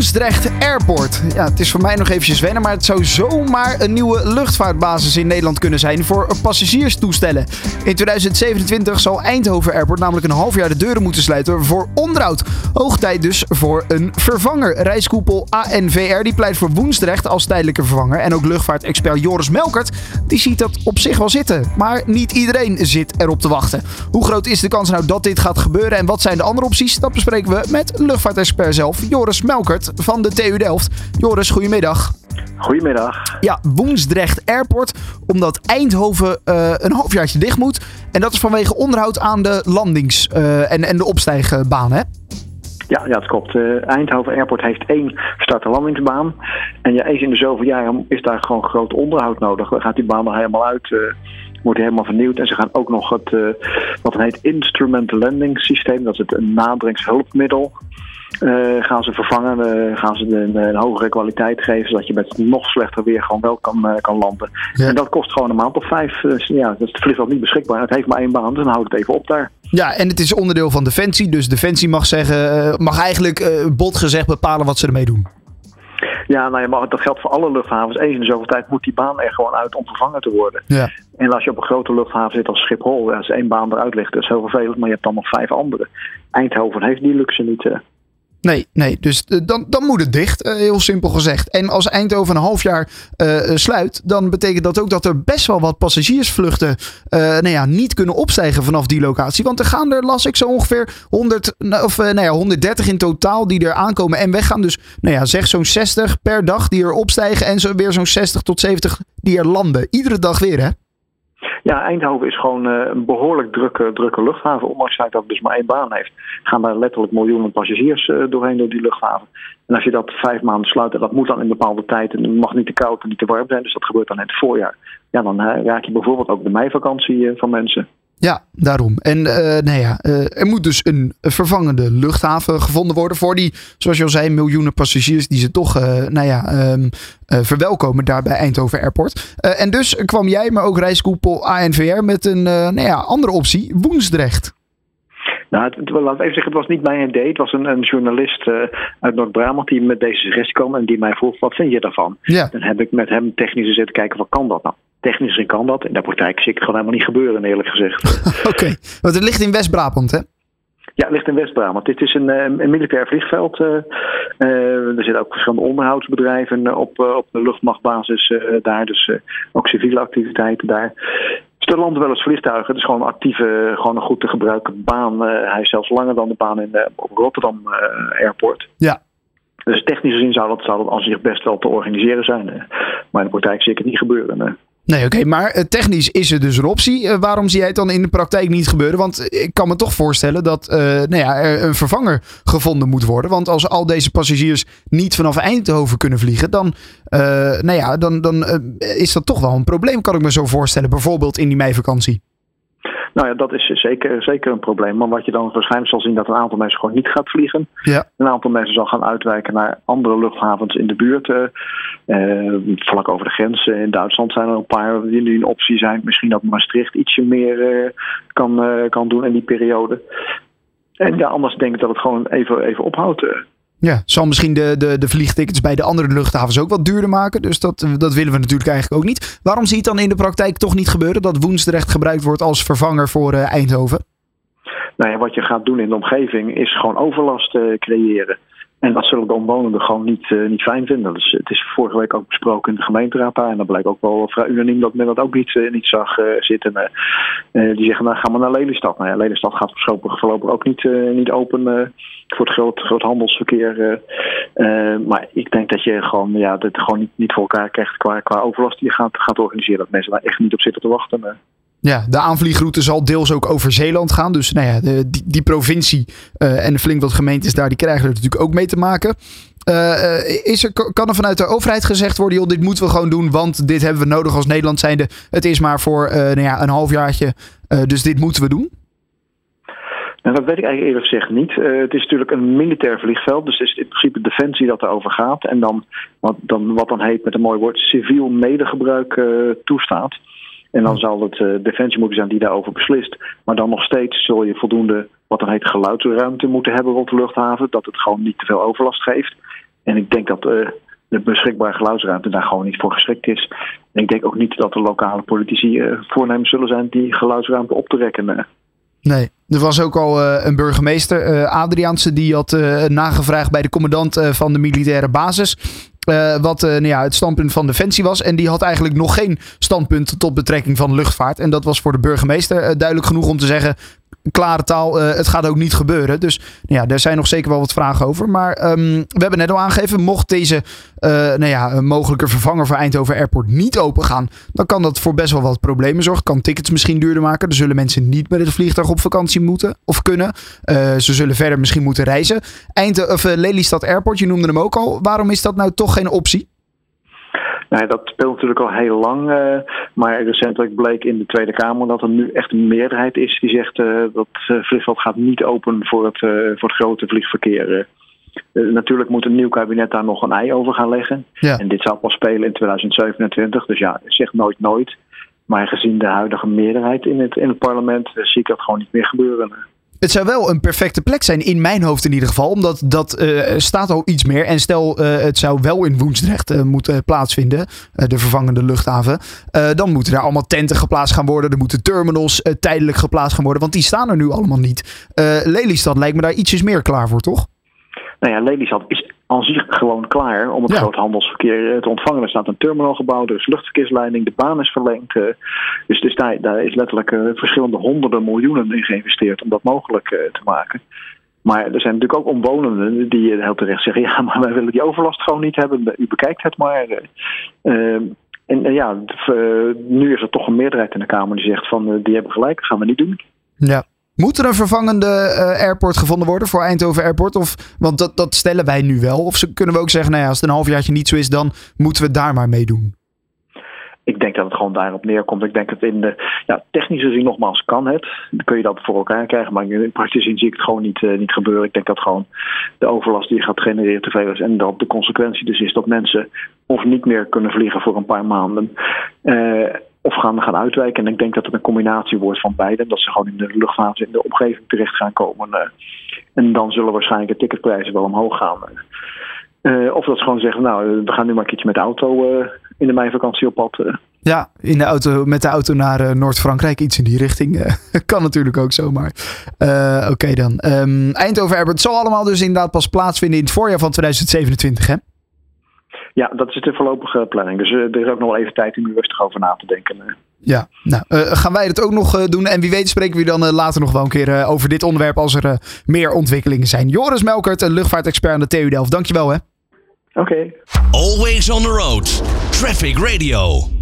Woensdrecht Airport. Ja, het is voor mij nog eventjes wennen, maar het zou zomaar een nieuwe luchtvaartbasis in Nederland kunnen zijn voor passagierstoestellen. In 2027 zal Eindhoven Airport namelijk een half jaar de deuren moeten sluiten voor onderhoud. Hoog tijd dus voor een vervanger. Reiskoepel ANVR die pleit voor Woensdrecht als tijdelijke vervanger. En ook luchtvaartexpert Joris Melkert die ziet dat op zich wel zitten. Maar niet iedereen zit erop te wachten. Hoe groot is de kans nou dat dit gaat gebeuren en wat zijn de andere opties? Dat bespreken we met luchtvaartexpert zelf, Joris Melkert van de TU Delft. Joris, goedemiddag. Goedemiddag. Ja, Woensdrecht Airport, omdat Eindhoven uh, een halfjaartje dicht moet. En dat is vanwege onderhoud aan de landings- uh, en, en de opstijgbaan, hè? Ja, ja, dat klopt. Uh, Eindhoven Airport heeft één start- en landingsbaan. En ja, eens in de zoveel jaren is daar gewoon groot onderhoud nodig. Dan gaat die baan er helemaal uit wordt helemaal vernieuwd. En ze gaan ook nog het, uh, wat heet instrument landing systeem, dat is het een naderingshulpmiddel. Uh, gaan ze vervangen, uh, gaan ze een, een, hogere kwaliteit geven, zodat je met nog slechter weer gewoon wel kan, uh, kan landen. Ja. En dat kost gewoon een maand of vijf. ja, dat is het vliegveld niet beschikbaar. Het heeft maar één baan, dus dan houdt het even op daar. Ja, en het is onderdeel van Defensie, dus Defensie mag, zeggen, mag eigenlijk bot gezegd bepalen wat ze ermee doen. Ja, nou, ja, dat geldt voor alle luchthavens. Eens in de zoveel tijd moet die baan er gewoon uit om vervangen te worden. Ja. En als je op een grote luchthaven zit als Schiphol, als één baan eruit ligt, dat is heel vervelend, maar je hebt dan nog vijf andere. Eindhoven heeft die luxe niet. Uh. Nee, nee, dus dan, dan moet het dicht, uh, heel simpel gezegd. En als Eindhoven een half jaar uh, sluit, dan betekent dat ook dat er best wel wat passagiersvluchten nou ja, niet kunnen opstijgen vanaf die locatie. Want er gaan er, las ik zo ongeveer 100, of, nou ja, 130 in totaal die er aankomen en weggaan. Dus nou ja, zeg zo'n 60 per dag die er opstijgen en zo weer zo'n 60 tot 70 die er landen. Iedere dag weer, hè? Ja, Eindhoven is gewoon uh, een behoorlijk drukke, drukke luchthaven. Ondanks dat het dus maar één baan heeft, gaan daar letterlijk miljoenen passagiers uh, doorheen door die luchthaven. En als je dat vijf maanden sluit, en dat moet dan in bepaalde tijd, en het mag niet te koud en niet te warm zijn, dus dat gebeurt dan in het voorjaar. Ja, dan uh, raak je bijvoorbeeld ook de meivakantie van mensen. Ja, daarom. En uh, nou ja, uh, er moet dus een vervangende luchthaven gevonden worden voor die, zoals je al zei, miljoenen passagiers die ze toch, uh, nou ja, um, verwelkomen daar bij Eindhoven Airport. en dus kwam jij, maar ook reiskoepel ANVR met een, nou ja, andere optie, Woensdrecht. Nou, het, het, laat even zeggen, het was niet mijn idee. Het was een, een journalist uh, uit Noord-Brabant die met deze suggestie kwam en die mij vroeg: wat vind je daarvan? Ja. Dan heb ik met hem technisch zitten kijken: wat kan dat nou? Technisch gezien kan dat. In de praktijk zie ik het gewoon helemaal niet gebeuren, eerlijk gezegd. Oké, okay. want het ligt in West-Brabant, hè? Ja, het ligt in West-Brabant. Dit is een, een militair vliegveld. Uh, uh, er zitten ook verschillende onderhoudsbedrijven op, uh, op de luchtmachtbasis daar. Dus ook civiele activiteiten daar. Dus er landen wel eens vliegtuigen. Het is gewoon een actieve, gewoon een goed te gebruiken baan. hij is zelfs langer dan de baan in op Rotterdam Airport. Ja. Dus technisch gezien zou dat, zou dat aan zich best wel te organiseren zijn. Maar in de praktijk zie ik het niet gebeuren. Nee, oké, maar uh, technisch is er dus een optie. Uh, waarom zie jij het dan in de praktijk niet gebeuren? Want ik kan me toch voorstellen dat uh, nou ja, er een vervanger gevonden moet worden. Want als al deze passagiers niet vanaf Eindhoven kunnen vliegen, dan, nou ja, dan, dan is dat toch wel een probleem, kan ik me zo voorstellen. Bijvoorbeeld in die meivakantie. Nou ja, dat is zeker, zeker een probleem. Maar wat je dan waarschijnlijk zal zien dat een aantal mensen gewoon niet gaat vliegen. Ja. Een aantal mensen zal gaan uitwijken naar andere luchthavens in de buurt. Uh, vlak over de grens. In Duitsland zijn er een paar die nu een optie zijn. Misschien dat Maastricht ietsje meer uh, kan, uh, kan doen in die periode. En ja, anders denk ik dat het gewoon even, even ophoudt. Ja, zal misschien de, de, de vliegtickets bij de andere luchthavens ook wat duurder maken. Dus dat, dat willen we natuurlijk eigenlijk ook niet. Waarom zie je het dan in de praktijk toch niet gebeuren dat Woensdrecht gebruikt wordt als vervanger voor uh, Eindhoven? Nou ja, wat je gaat doen in de omgeving is gewoon overlast uh, creëren. En dat zullen de omwonenden gewoon niet, uh, niet fijn vinden. Dus het is vorige week ook besproken in de gemeenteraad. En dat blijkt ook wel vrij unaniem dat men dat ook niet, uh, niet zag uh, zitten. die zeggen, nou gaan we naar Lelystad. Nou ja, Lelystad gaat voorlopig, voorlopig ook niet, niet open voor het groot, groot handelsverkeer. maar ik denk dat je gewoon, ja, dat gewoon niet, niet voor elkaar krijgt qua, qua overlast die je gaat, gaat organiseren. Dat mensen daar echt niet op zitten te wachten. Ja, de aanvliegroute zal deels ook over Zeeland gaan. Dus nou ja, de, die, provincie uh, en flink wat gemeentes daar, die krijgen er natuurlijk ook mee te maken. Uh, is er, kan er vanuit de overheid gezegd worden, joh, dit moeten we gewoon doen, want dit hebben we nodig als Nederland zijnde. Het is maar voor uh, nou ja, een halfjaartje, dus dit moeten we doen? Nou, dat weet ik eigenlijk eerlijk gezegd niet. Het is natuurlijk een militair vliegveld, dus het is in principe defensie dat erover gaat. En dan wat dan, wat dan heet met een mooi woord civiel medegebruik toestaat. En dan zal het uh, Defensie moeten zijn die daarover beslist. Maar dan nog steeds zul je voldoende, wat dan heet, geluidsruimte moeten hebben rond de luchthaven. Dat het gewoon niet te veel overlast geeft. En ik denk dat uh, de beschikbare geluidsruimte daar gewoon niet voor geschikt is. En ik denk ook niet dat de lokale politici uh, voornemens zullen zijn die geluidsruimte op te rekken. Nee, er was ook al een burgemeester, uh, Adriaanse, die had nagevraagd bij de commandant van de militaire basis. Wat nou ja, het standpunt van Defensie was. En die had eigenlijk nog geen standpunt tot betrekking van luchtvaart. En dat was voor de burgemeester duidelijk genoeg om te zeggen: klare taal, uh, het gaat ook niet gebeuren. Dus ja, daar zijn nog zeker wel wat vragen over. Maar um, we hebben net al aangegeven, mocht deze uh, nou ja, mogelijke vervanger voor Eindhoven Airport niet open gaan, dan kan dat voor best wel wat problemen zorgen. Kan tickets misschien duurder maken. Dan zullen mensen niet met het vliegtuig op vakantie moeten of kunnen. Uh, ze zullen verder misschien moeten reizen. Eind of, Lelystad Airport, je noemde hem ook al. Waarom is dat nou toch geen optie? Nou, dat speelt natuurlijk al heel lang. Uh, maar recentelijk bleek in de Tweede Kamer dat er nu echt een meerderheid is die zegt uh, dat uh, vliegveld gaat niet open voor het, voor het grote vliegverkeer. natuurlijk moet een nieuw kabinet daar nog een ei over gaan leggen. Ja. En dit zal pas spelen in 2027. Dus ja, zeg nooit nooit. Maar gezien de huidige meerderheid in het, in het parlement zie ik dat gewoon niet meer gebeuren. Het zou wel een perfecte plek zijn, in mijn hoofd in ieder geval. Omdat dat uh, staat al iets meer. En stel, uh, het zou wel in Woensdrecht uh, moeten plaatsvinden, de vervangende luchthaven. dan moeten er allemaal tenten geplaatst gaan worden. Er moeten terminals tijdelijk geplaatst gaan worden. Want die staan er nu allemaal niet. Lelystad lijkt me daar ietsjes meer klaar voor, toch? Nou ja, Lelystad is aan zich gewoon klaar om het ja. groothandelsverkeer eh, te ontvangen. Er staat een terminal gebouwd, er is luchtverkeersleiding, de baan is verlengd. Uh, dus, dus daar, daar, is letterlijk uh, verschillende honderden miljoenen in geïnvesteerd om dat mogelijk te maken. Maar er zijn natuurlijk ook omwonenden die heel terecht zeggen: ja, maar wij willen die overlast gewoon niet hebben. U bekijkt het maar. Ehm, en ja, nu is er toch een meerderheid in de Kamer die zegt: van die hebben gelijk, dat gaan we niet doen. Ja, moet er een vervangende uh, airport gevonden worden voor Eindhoven Airport? Of, want dat, dat stellen wij nu wel. Of kunnen we ook zeggen, nou ja, als het een halfjaartje niet zo is, dan moeten we daar maar mee doen? Ik denk dat het gewoon daarop neerkomt. Ik denk dat in de ja, technische zin nogmaals kan het. Dan kun je dat voor elkaar krijgen. Maar in praktische zin zie ik het gewoon niet, uh, niet gebeuren. Ik denk dat gewoon de overlast die je gaat genereren te veel is. En dat de consequentie dus is dat mensen of niet meer kunnen vliegen voor een paar maanden. Uh, of gaan, gaan uitwijken. En ik denk dat het een combinatie wordt van beide. Dat ze gewoon in de luchthaven in de omgeving terecht gaan komen. Uh, en dan zullen waarschijnlijk de ticketprijzen wel omhoog gaan. Uh, of dat ze gewoon zeggen, nou, we gaan nu maar een keertje met de auto uh, in de meivakantie op pad. Ja, in de auto, met de auto naar Noord-Frankrijk, iets in die richting. kan natuurlijk ook zomaar. Oké dan. Um, Eindhoven zal allemaal dus inderdaad pas plaatsvinden in het voorjaar van 2027, hè? Ja, dat is de voorlopige planning. Dus uh, er is ook nog wel even tijd om er rustig over na te denken. Ja, nou, uh, gaan wij dat ook nog uh, doen? En wie weet spreken we dan later nog wel een keer over dit onderwerp als er meer ontwikkelingen zijn. Joris Melkert, een luchtvaartexpert aan de TU Delft. Dankjewel hè. Oké. Okay. Always on the road. Traffic Radio.